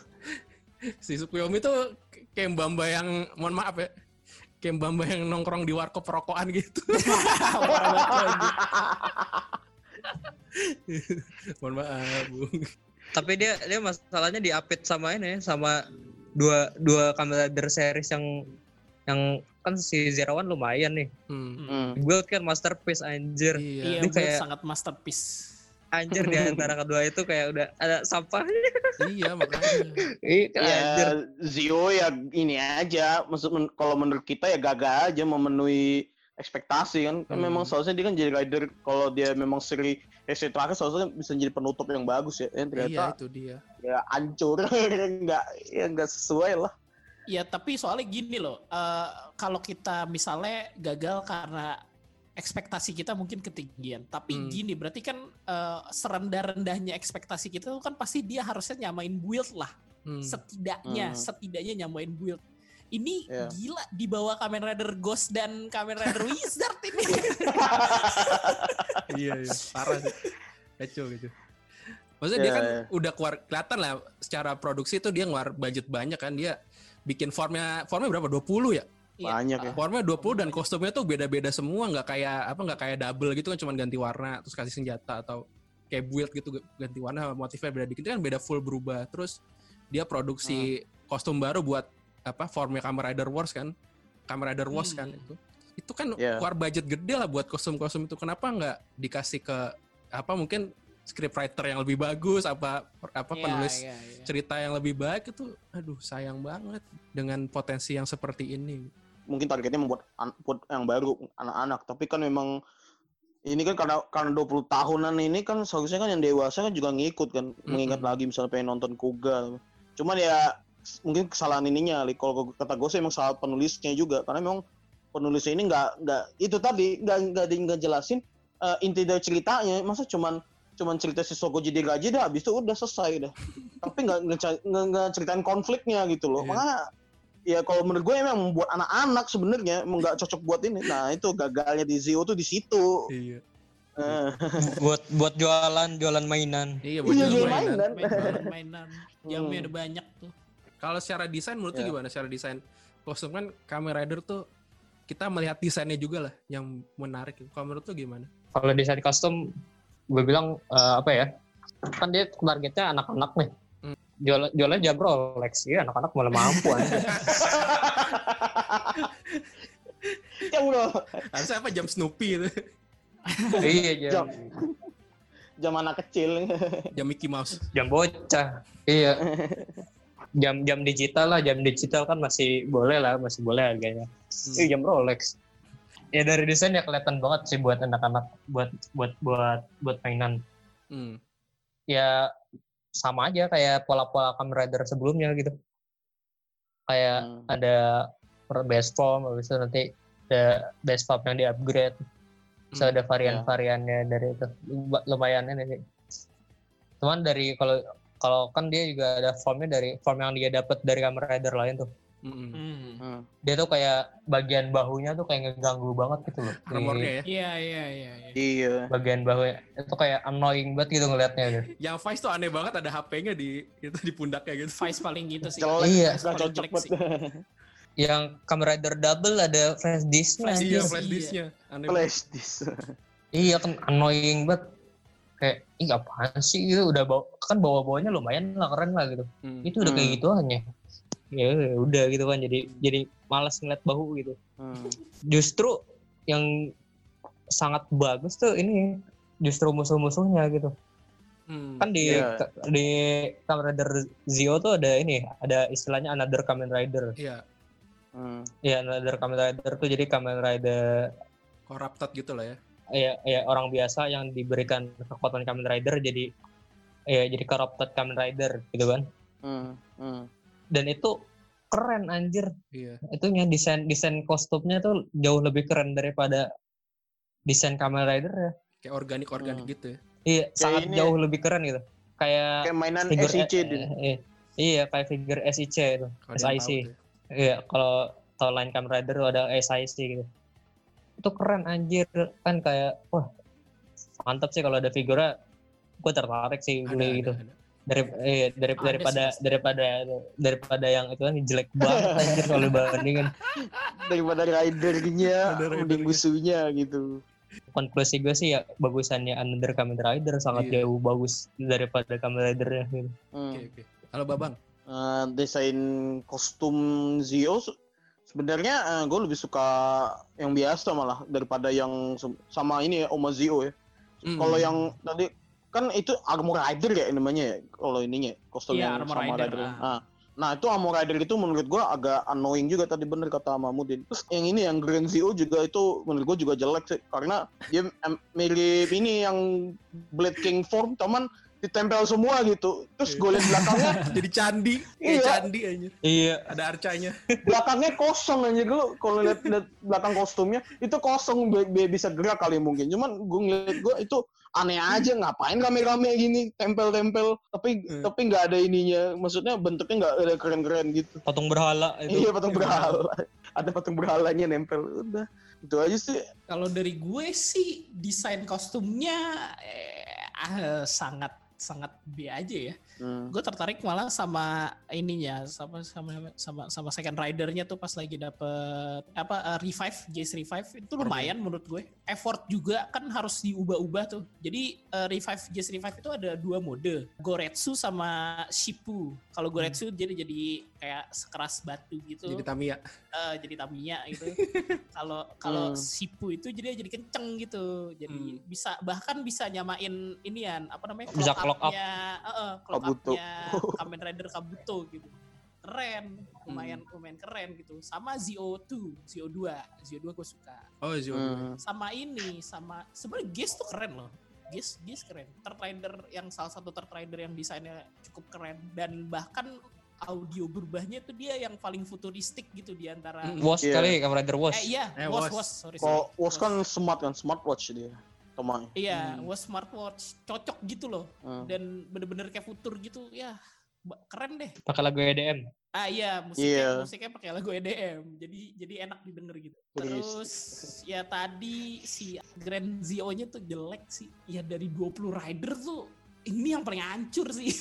[laughs] si Sukuyomi tuh kayak Mbamba yang mohon maaf ya kayak Mbamba yang nongkrong di warkop rokokan gitu. [laughs] Lagi. [laughs] mohon maaf Bung tapi dia dia masalahnya diapit sama ini sama dua dua Kamen Rider series yang yang kan si Zero One lumayan nih hmm. Hmm. gue kan masterpiece anjir iya Iya, Ini buat kayak- sangat masterpiece. Anjir di [laughs] antara kedua itu kayak udah ada sampahnya. iya makanya. [laughs] Iya, anjir. Ya Zio ya ini aja. Maksud men- kalau menurut kita ya gagal aja memenuhi ekspektasi kan. Kan Hmm. memang seharusnya dia kan jadi rider kalau dia memang seri seri terakhir seharusnya bisa jadi penutup yang bagus ya. Iya ternyata itu dia. ya hancur [laughs] nggak ya nggak sesuai lah. Ya tapi soalnya gini loh, eh, kalau kita misalnya gagal karena ekspektasi kita mungkin ketinggian, tapi Hmm. gini berarti kan eh, serendah-rendahnya ekspektasi kita tuh kan pasti dia harusnya nyamain build lah, Hmm. setidaknya Hmm. setidaknya nyamain build. Ini Iya. gila di bawah Kamen Rider Ghost dan Kamen Rider [laughs] Wizard ini. [laughs] iya, iya. Parah sih. Kacau gitu. Maksudnya dia Iya, kan iya. udah keluar kelihatan lah secara produksi itu dia ngeluar budget banyak kan dia bikin formnya formnya berapa 20 ya? Iya. Banyak ya. Formnya 20 dan kostumnya tuh beda-beda semua nggak kayak apa nggak kayak double gitu kan cuma ganti warna terus kasih senjata atau kayak build gitu ganti warna motifnya beda dikit itu kan beda full berubah terus dia produksi kostum baru buat apa formnya Kamen Rider Wars kan Kamen Rider Wars kan Hmm. itu itu kan Iya. keluar budget gede lah buat kostum-kostum itu kenapa nggak dikasih ke apa mungkin scriptwriter yang lebih bagus apa apa Iya, penulis iya, iya. cerita yang lebih baik itu aduh sayang banget dengan potensi yang seperti ini Mungkin targetnya membuat an- buat yang baru anak-anak, tapi kan memang ini kan karena karena 20 tahunan ini kan seharusnya kan yang dewasa kan juga ngikut kan mengingat Mm-mm. lagi misalnya pengen nonton Kuga. Cuman ya mungkin kesalahan ininya, Li. kalau kata gue sih emang salah penulisnya juga karena memang penulisnya ini nggak nggak itu tadi nggak nggak di- nggak jelasin eh, inti dari ceritanya masa cuman cuman cerita si Soko jadi gaji dah habis itu udah selesai dah tapi nggak nggak ceritain konfliknya gitu loh Iya. makanya ya kalau menurut gue emang membuat anak-anak sebenarnya emang nggak cocok buat ini nah itu gagalnya di Zio tuh di situ iya Eh, buat buat jualan jualan mainan. iya buat Iya, jual jual mainan. mainan. Mainan-mainan, jamnya Hmm. banyak tuh. Kalau secara desain menurut lu Ya. gimana secara desain kostum kan Kamen Rider tuh kita melihat desainnya juga lah yang menarik. Kalau menurut lu gimana? Kalau desain kostum, gue bilang eh, apa ya? Kan dia targetnya anak-anak nih. Hmm. Jual jualnya jam Rolex ya anak-anak malah mampu aja. ya udah Harusnya apa jam Snoopy itu, [laughs] iya Jam. jam jam anak kecil jam Mickey Mouse. jam bocah. Iya. [laughs] Jam jam digital lah, jam digital kan masih boleh lah, masih boleh harganya. Hmm. Ih, jam Rolex. Ya dari desain ya kelihatan banget sih buat anak-anak, buat buat buat buat mainan. Hmm. Ya sama aja kayak pola-pola Kamen Rider sebelumnya gitu. Kayak Hmm. ada base form, habis itu nanti ada base form yang di-upgrade. Terus Hmm. ada varian-variannya dari itu. Lu- Lumayan ini. Cuman dari kalau kalau kan dia juga ada formnya dari form yang dia dapat dari Kamen Rider lain tuh. Mm-mm. Hmm. Hmm. Dia tuh kayak bagian bahunya tuh kayak ngeganggu banget gitu loh. Armornya ya. Iya, iya, iya. iya. iya bagian bahunya itu kayak annoying banget gitu ngelihatnya gitu. [laughs] Yang Vice tuh aneh banget ada HP-nya di itu di pundaknya gitu. Vice paling gitu sih. jelek Iya. cocok sih. Yang Kamen Rider double ada flash disknya. Flash Iya, flash Iya. disknya. Aneh banget. flash disk Iya kan annoying banget. Kayak ih apaan sih gitu udah bawa kan bawa bawanya lumayan lah keren lah gitu. Hmm. Itu udah kayak Hmm. gitu hanya. Ya udah gitu kan jadi jadi malas ngeliat bahu gitu. Hmm. Justru yang sangat bagus tuh ini justru musuh-musuhnya gitu. Hmm. Kan di Iya. di Kamen Rider Zio tuh ada ini, ada istilahnya another Kamen Rider. Iya, Hmm. Iya, another Kamen Rider tuh jadi Kamen Rider corrupted gitu lah ya. Ya, ya orang biasa yang diberikan kekuatan Kamen Rider jadi ya jadi corrupted Kamen Rider gitu kan. Hmm. Hmm. Dan itu keren anjir. Iya. Itunya desain desain kostumnya tuh jauh lebih keren daripada desain Kamen Rider ya. Kayak organik-organik Hmm. gitu ya. Iya, Kayak sangat ini- jauh lebih keren gitu. Kayak kayak mainan figur SIC eh, Din. eh, iya, kayak figur SIC itu. SIC. tahu ya. Iya, kalau tau line Kamen Rider tuh ada SIC gitu. Itu keren anjir kan kayak wah mantap sih kalau ada figurnya gue tertarik sih Ada, beli ada, gitu ada. dari eh, dari Ada daripada sih, daripada daripada yang itu kan jelek banget anjir kalau dibandingin daripada ridernya mending musuhnya gitu konklusi gue sih ya bagusannya Another Kamen Rider sangat Iya. jauh bagus daripada Kamen Rider gitu. Hmm. Oke, oke. Halo Babang. Eh, desain kostum Zio se- sebenarnya gue lebih suka yang biasa malah daripada yang sama ini ya Oma Zio ya. Hmm. Kalau yang tadi kan itu armor rider ya namanya ya kalau ininya kostum Iya, yang Armor sama Rider, rider. ah. Nah, nah itu armor rider itu menurut gua agak annoying juga tadi bener kata Mahmudin. Terus yang ini yang Grand Zero juga itu menurut gua juga jelek sih karena dia mirip ini yang Blade King form cuman ditempel semua gitu. Terus gue liat belakangnya [laughs] Jadi candi, Iya. candi aja. Iya. Ada arcanya. [laughs] belakangnya kosong aja gue kalau lihat belakang kostumnya itu kosong bi- bi- bisa gerak kali mungkin cuman gue ngeliat gue itu aneh aja ngapain rame-rame gini tempel-tempel tapi Hmm. tapi nggak ada ininya maksudnya bentuknya nggak ada keren-keren gitu Patung berhala itu. iya patung berhala ada patung berhalanya nempel udah itu aja sih Kalau dari gue sih desain kostumnya eh, ah, sangat sangat B aja ya. Hmm. Gue tertarik malah sama ininya, sama sama sama sama second ridernya tuh pas lagi dapet apa eh, revive, Jace revive itu lumayan menurut gue. Effort juga kan harus diubah-ubah tuh. Jadi eh, revive Jace revive itu ada dua mode, Goretsu sama Shippu. Kalau Goretsu jadi jadi kayak sekeras batu gitu Jadi Tamiya. eh, jadi Tamiya gitu. [laughs] Kalau kalau Hmm. Sipu itu jadi jadi kenceng gitu. Jadi Hmm. bisa bahkan bisa nyamain inian apa namanya? Bisa clock up. eh, eh, clock Kabuto. up-nya Kamen Rider Kabuto gitu. Keren, lumayan lumayan keren gitu. Sama ZO2, ZO2, ZO2 gue suka. Oh, Zio. Hmm. Sama ini, sama sebenarnya Gears tuh keren loh. Gears, Gears keren. Third Rider yang salah satu Third Rider yang desainnya cukup keren dan bahkan audio berubahnya tuh dia yang paling futuristik gitu di antara Mm. Was Iya. kali Kamen Rider Was. Eh iya, Eh, was was. was sorry. kalau sorry. was kan smart kan smartwatch dia Tomai Iya, Hmm. was smartwatch cocok gitu loh Hmm. dan bener-bener kayak futur gitu ya keren deh. Pakai lagu EDM. Ah iya musiknya Iya. musiknya pakai lagu EDM jadi jadi enak didengar gitu. Terus. Terus ya tadi si Grand Zio-nya tuh jelek sih. Ya dari 20 rider tuh ini yang paling hancur sih. [laughs]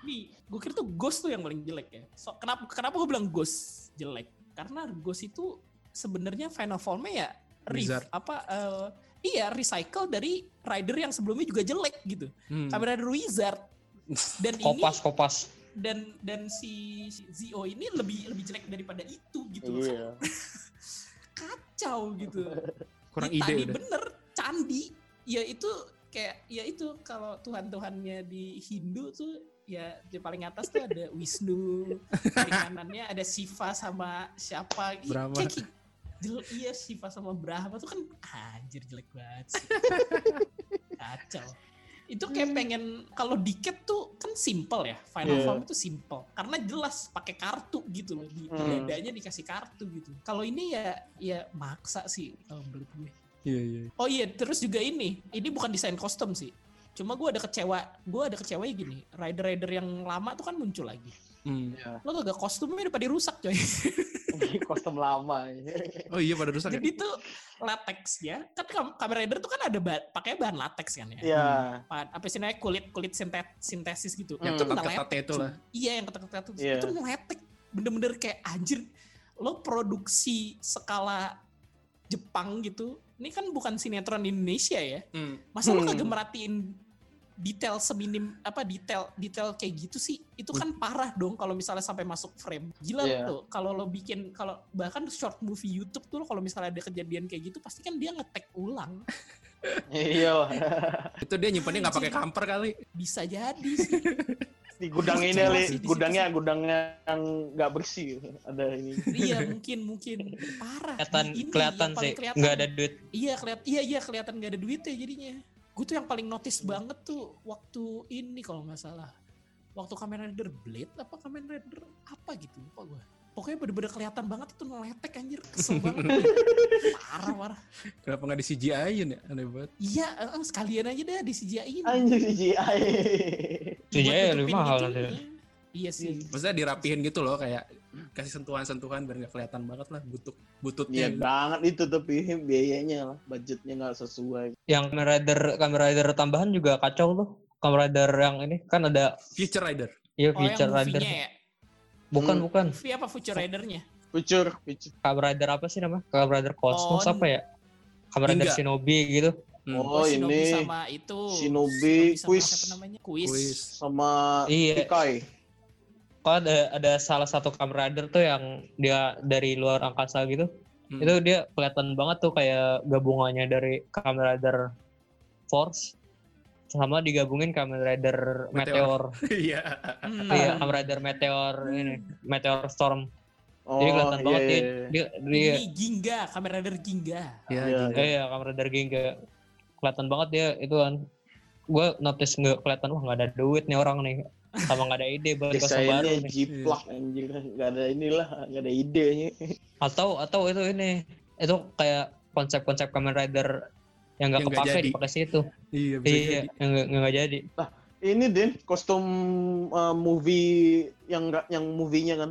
Nih, gue kira tuh Ghost tuh yang paling jelek ya. So, kenapa kenapa gue bilang Ghost jelek? Karena Ghost itu sebenarnya final formnya ya Wizard. apa eh, iya recycle dari rider yang sebelumnya juga jelek gitu. Hmm. Kamen Rider Wizard. Dan ini Kopas kopas. dan dan si, si Zio ini lebih lebih jelek daripada itu gitu loh. iya [laughs] Kacau gitu. Kurang ide tadi udah. bener candi. Ya itu kayak ya itu kalau Tuhan-Tuhannya di Hindu tuh ya di paling atas tuh ada Wisnu, [laughs] di kanannya ada Shiva sama siapa? Ih, Brahma. kayak jel- iya Shiva sama Brahma tuh kan anjir jelek banget sih. [laughs] Kacau. Itu kayak pengen kalau diket tuh kan simple ya. Final Iya. form itu simple. Karena jelas pakai kartu gitu loh di, Hmm. dadanya dikasih kartu gitu. Kalau ini ya ya maksa sih kalau menurut gue. Iya, iya. Oh iya, terus juga ini, ini bukan desain kostum sih. Cuma gue ada kecewa, gue ada kecewa gini, rider-rider yang lama tuh kan muncul lagi. Hmm. Lo kagak kostumnya udah pada rusak coy. kostum lama Oh iya pada rusak ya? Jadi tuh latexnya, kan Kam- Kamen Rider tuh kan ada ba- pakai bahan latex kan ya. ya Bahan- apa sih namanya kulit kulit sintet sintesis gitu. Yang ketat-ketatnya ngeletek, itu lah. Iya yang ketat-ketat itu. Iya. Itu ngeletek. Bener-bener kayak anjir. Lo produksi skala Jepang gitu. Ini kan bukan sinetron Indonesia ya. Hmm. Masa lo Hmm. kagak merhatiin detail seminim apa detail detail kayak gitu sih itu kan parah dong kalau misalnya sampai masuk frame. Gila Iya. lo kalau lo bikin kalau bahkan short movie YouTube tuh lo kalau misalnya ada kejadian kayak gitu pasti kan dia ngetek ulang. Iya. [laughs] Itu dia nyimpannya nggak pakai kamper kali. bisa jadi sih. [laughs] Di gudang ini li. sih di gudangnya gudangnya yang nggak bersih. Ada ini. Iya mungkin mungkin. Parah. Kelihatan kelihatan sih nggak ada duit. iya kelihatan iya iya kelihatan nggak ada duitnya jadinya gue tuh yang paling notice banget tuh waktu ini kalau nggak salah. Waktu Kamen Rider Blade apa Kamen Rider apa gitu lupa gue pokoknya bener-bener kelihatan banget itu ngeletek anjir. Kesel banget. [laughs] Parah parah. Kenapa nggak di CGI-in ya? Aneh banget. iya eh, eh, sekalian aja deh di CGI ini anjir CGI CGI lebih mahal itunya. nanti. iya sih. Maksudnya dirapihin gitu loh kayak kasih sentuhan-sentuhan biar nggak kelihatan banget lah butut bututnya. Iya banget itu tapi [laughs] biayanya lah budgetnya nggak sesuai Yang Kamen Rider Kamen Rider tambahan juga kacau tuh. Kamen Rider yang ini kan ada Future Rider. ya oh Future Rider. ya Bukan Hmm. bukan. movie apa Future Rider-nya future future Kamen Rider apa sih nama? Kamen Rider Cosmos Oh, apa ya? Kamen Rider. Shinobi gitu. Hmm. Oh, Shinobi ini sama itu Shinobi, sama Quiz. siapa namanya Quiz, Quiz. sama Iya. Ikai Kalau ada ada salah satu Kamen Rider tuh yang dia dari luar angkasa gitu. Hmm. Itu dia kelihatan banget tuh kayak gabungannya dari Kamen Rider Force sama digabungin Kamen Rider Meteor. [laughs] Iya. Iya, Kamen Rider Meteor ini, Meteor Storm. Oh, Jadi kelihatan iya, banget dia, iya. dia, dia Ini Ginga, Kamen Rider Ginga. Iya, Iya, iya, Kamen Rider Ginga. Kelihatan banget dia itu kan. Gue notice nggak kelihatan wah nggak ada duit nih orang nih. Sama nggak ada ide buat kostum baru nih. jiplak anjir, nggak ada inilah, nggak ada idenya. Atau atau itu ini itu kayak konsep-konsep Kamen Rider yang nggak kepake dipakai situ. Iya, bisa Iya, jadi. yang nggak nggak jadi. Ini Din, kostum uh, movie yang nggak yang movie-nya kan.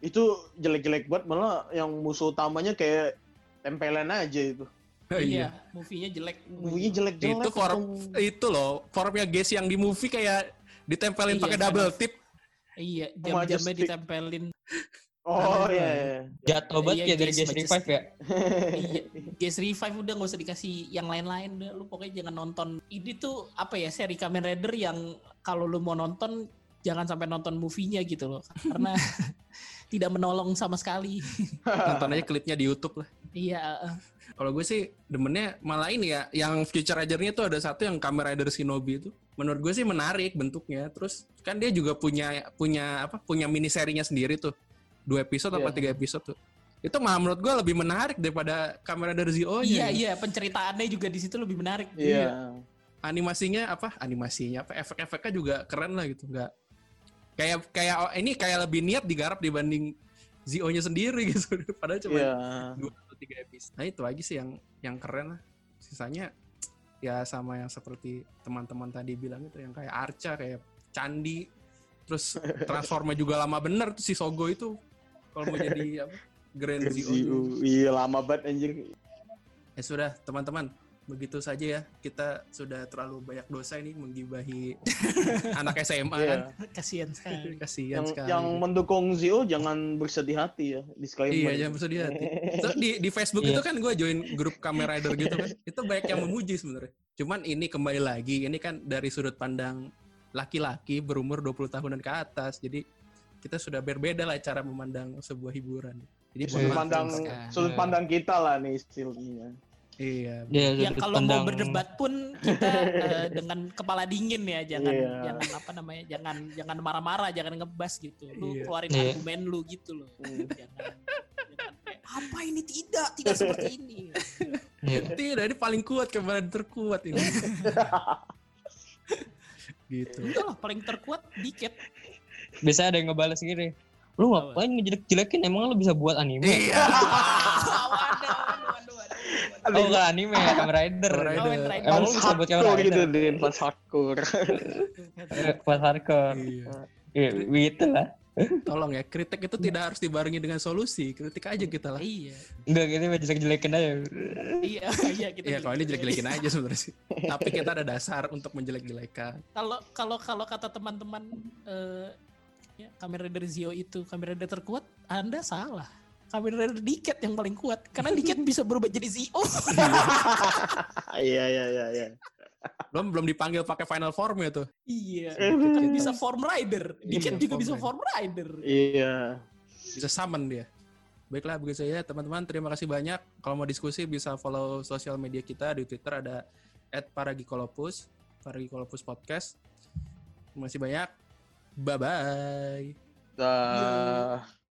Itu jelek-jelek banget malah yang musuh utamanya kayak tempelan aja itu. Oh, Iya, movie-nya jelek. Movie-nya jelek-jelek. Itu form itu loh, formnya guys yang di movie kayak ditempelin Iya, pakai double tip. Iya, jam-jamnya ditempelin. Oh iya. iya. Jatuh banget Iya, ya dari Majestic. Revive ya. iya, Guys Revive udah nggak usah dikasih yang lain-lain udah lu pokoknya jangan nonton. Ini tuh apa ya seri Kamen Rider yang kalau lu mau nonton jangan sampai nonton movie-nya gitu loh. Karena [laughs] [laughs] tidak menolong sama sekali. Nonton aja klipnya di YouTube lah. Iya, Kalau gue sih demennya malah ini ya, yang Future Rider-nya tuh ada satu yang Kamen Rider Shinobi itu. Menurut gue sih menarik bentuknya. Terus kan dia juga punya punya apa? Punya mini serinya sendiri tuh. Dua episode apa Iya. tiga episode tuh. Itu malah menurut gue lebih menarik daripada Kamen Rider iya Zio-nya. iya penceritaannya juga di situ lebih menarik. Iya. Animasinya apa? Animasinya apa? Efek-efeknya juga keren lah gitu. Enggak kayak kayak ini kayak lebih niat digarap dibanding Zio-nya sendiri [laughs] gitu. Padahal cuma Iya. dua atau tiga episode. Nah itu aja sih yang yang keren lah. Sisanya ya sama yang seperti teman-teman tadi bilang itu yang kayak Arca kayak Candi terus [laughs] transformnya juga lama bener tuh si Sogo itu kalau mau jadi [laughs] apa Grand Zio. Iya lama banget anjir. Ya sudah teman-teman begitu saja ya kita sudah terlalu banyak dosa ini menggibahi [laughs] anak SMA Iya. kan Kasihan sekali. kasihan Yang sekali. yang mendukung Zio jangan bersedih hati ya. Disclaimer. Iya, jangan bersedih hati. [laughs] Terus di, di Facebook Iya. itu kan gue join grup Kamen Rider gitu kan. Itu banyak yang memuji sebenarnya. Cuman ini kembali lagi, ini kan dari sudut pandang laki-laki berumur 20 tahunan ke atas. Jadi kita sudah berbeda lah cara memandang sebuah hiburan. Jadi Sudut mohon maaf pandang sekali. sudut pandang kita lah nih istilahnya. Iya. Dia yang sudut kalau mau berdebat pun kita eh, dengan kepala dingin ya jangan Iya. jangan apa namanya jangan jangan marah-marah jangan ngebas gitu lu Iya. keluarin Iya. argumen lu gitu loh Hmm. jangan, jangan apa ini tidak tidak seperti ini Iya. Tidak, ini paling kuat kemarin terkuat ini. [laughs] gitu. itu lah paling terkuat dikit Bisa ada yang ngebales gini. Lu ngapain ngejelek-jelekin? Emang lu bisa buat anime? Iya. waduh waduh waduh waduh Oh, bukan anime ya, [laughs] Kamen Rider. Kamen Rider. Kamen Rider. Emang lu bisa buat Kamen hardcore gitu Rider? Din, fans hardcore. Pas hardcore. Iya. Begitu lah. Tolong ya, kritik itu tidak harus dibarengi dengan solusi. Kritik aja kita lah. iya Enggak gitu, jelek-jelekin aja. iya [laughs] iya kita Iya, kalau ini jelek-jelekin aja sebenarnya sih. Tapi kita ada dasar untuk menjelek-jelekan. kalau kalau kalau kata teman-teman eh ya, Kamen Rider Zio itu Kamen Rider terkuat, Anda salah. Kamen Rider Diket yang paling kuat karena Diket bisa berubah jadi Zio. [laughs] Iya iya iya iya. Belum belum dipanggil pakai final form ya tuh. iya. Diket [laughs] bisa form rider. Diket Iya, juga form bisa rider. form rider. Iya. Bisa summon dia. Baiklah begitu saja teman-teman. Terima kasih banyak. Kalau mau diskusi bisa follow sosial media kita di Twitter ada @paragikolopus, Paragikolopus Podcast. Terima kasih banyak. Bye bye. Dah.